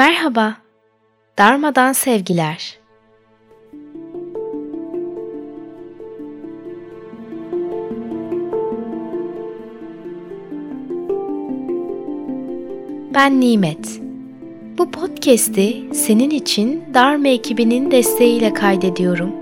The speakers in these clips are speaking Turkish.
Merhaba, darmadan sevgiler. Ben Nimet. Bu podcast'i senin için Darma ekibinin desteğiyle kaydediyorum.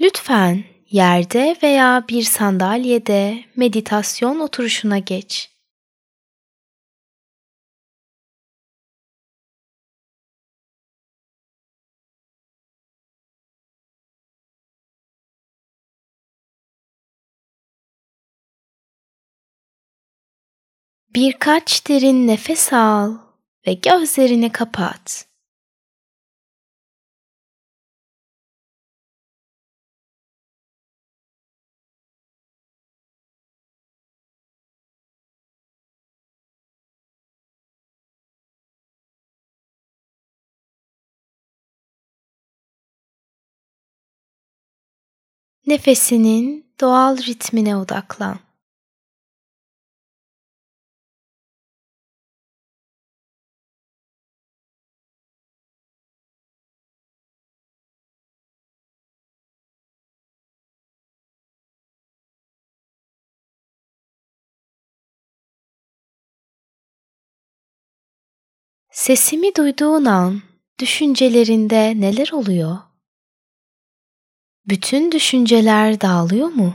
Lütfen yerde veya bir sandalyede meditasyon oturuşuna geç. Birkaç derin nefes al ve gözlerini kapat. Nefesinin doğal ritmine odaklan. Sesimi duyduğun an düşüncelerinde neler oluyor? Bütün düşünceler dağılıyor mu?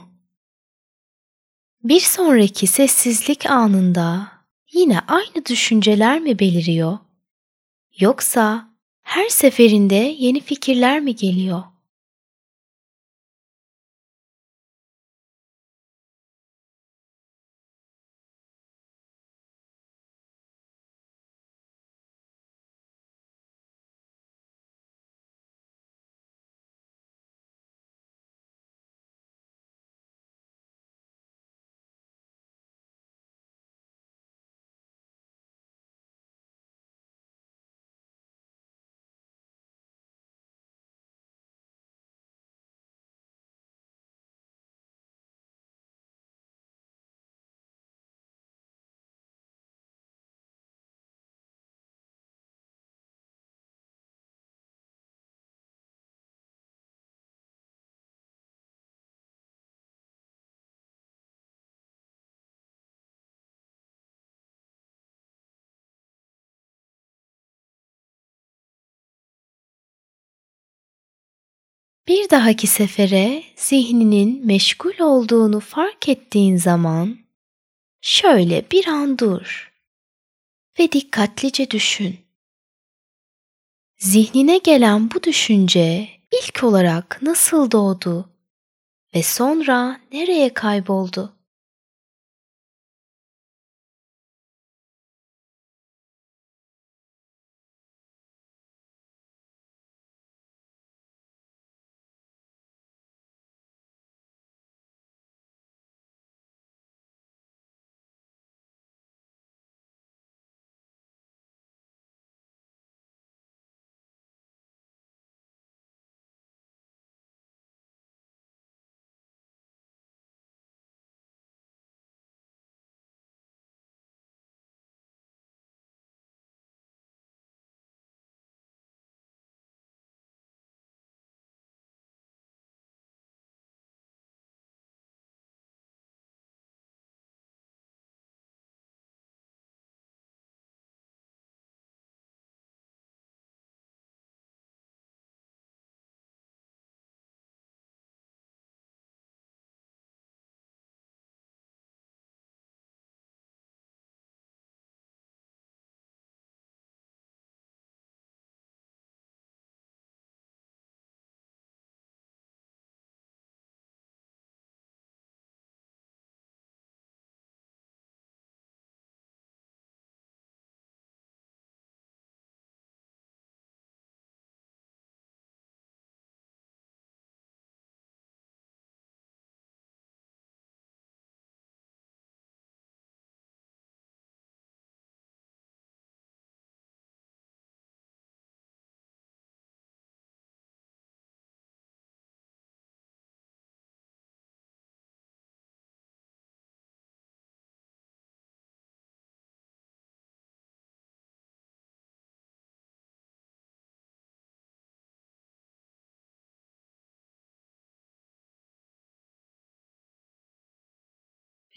Bir sonraki sessizlik anında yine aynı düşünceler mi beliriyor? Yoksa her seferinde yeni fikirler mi geliyor? Bir dahaki sefere zihninin meşgul olduğunu fark ettiğin zaman şöyle bir an dur ve dikkatlice düşün. Zihnine gelen bu düşünce ilk olarak nasıl doğdu ve sonra nereye kayboldu?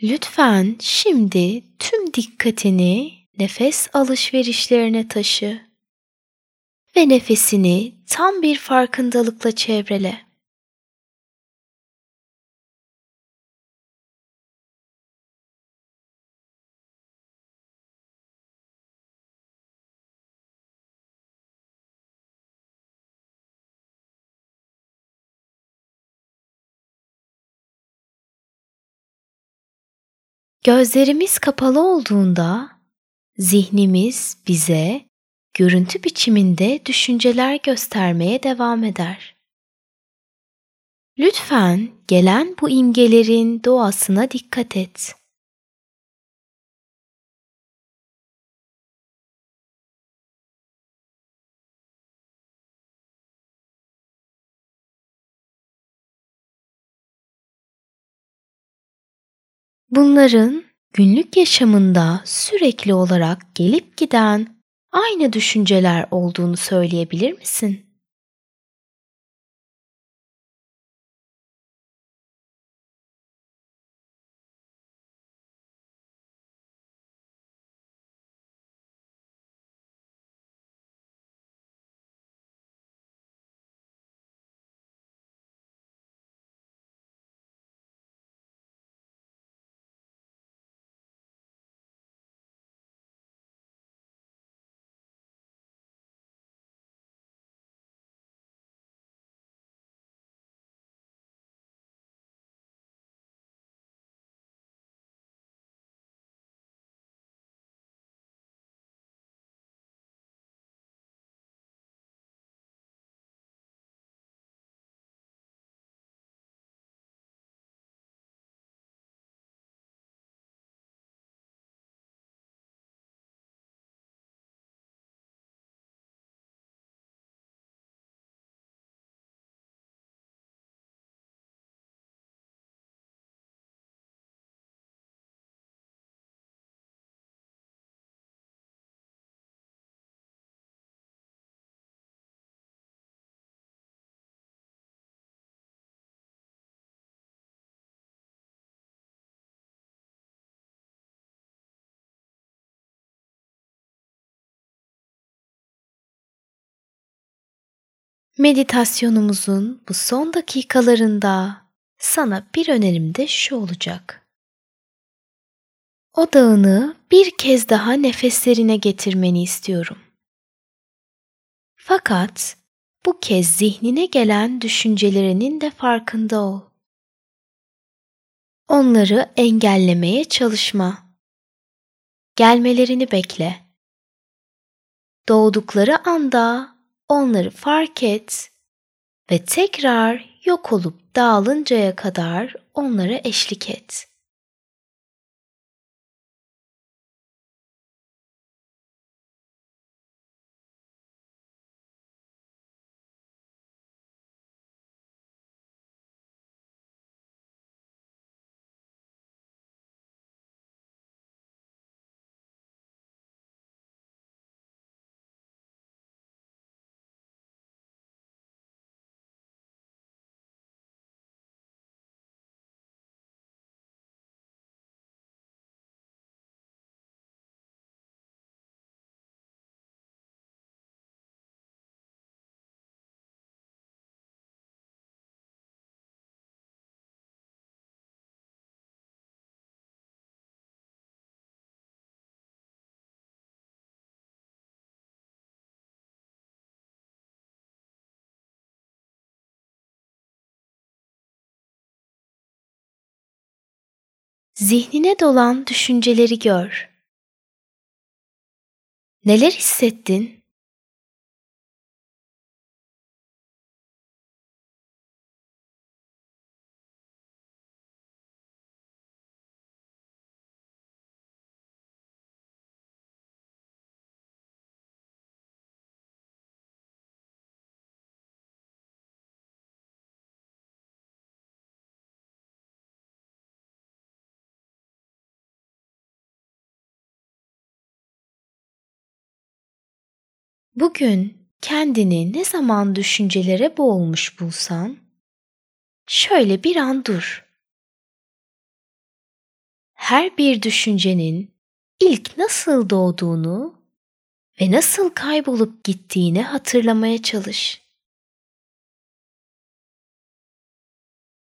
Lütfen şimdi tüm dikkatini nefes alışverişlerine taşı ve nefesini tam bir farkındalıkla çevrele. Gözlerimiz kapalı olduğunda zihnimiz bize görüntü biçiminde düşünceler göstermeye devam eder. Lütfen gelen bu imgelerin doğasına dikkat et. Bunların günlük yaşamında sürekli olarak gelip giden aynı düşünceler olduğunu söyleyebilir misin? Meditasyonumuzun bu son dakikalarında sana bir önerim de şu olacak. Odağını bir kez daha nefeslerine getirmeni istiyorum. Fakat bu kez zihnine gelen düşüncelerinin de farkında ol. Onları engellemeye çalışma. Gelmelerini bekle. Doğdukları anda onları fark et ve tekrar yok olup dağılıncaya kadar onlara eşlik et. Zihnine dolan düşünceleri gör. Neler hissettin? Bugün kendini ne zaman düşüncelere boğulmuş bulsan, şöyle bir an dur. her bir düşüncenin ilk nasıl doğduğunu ve nasıl kaybolup gittiğini hatırlamaya çalış.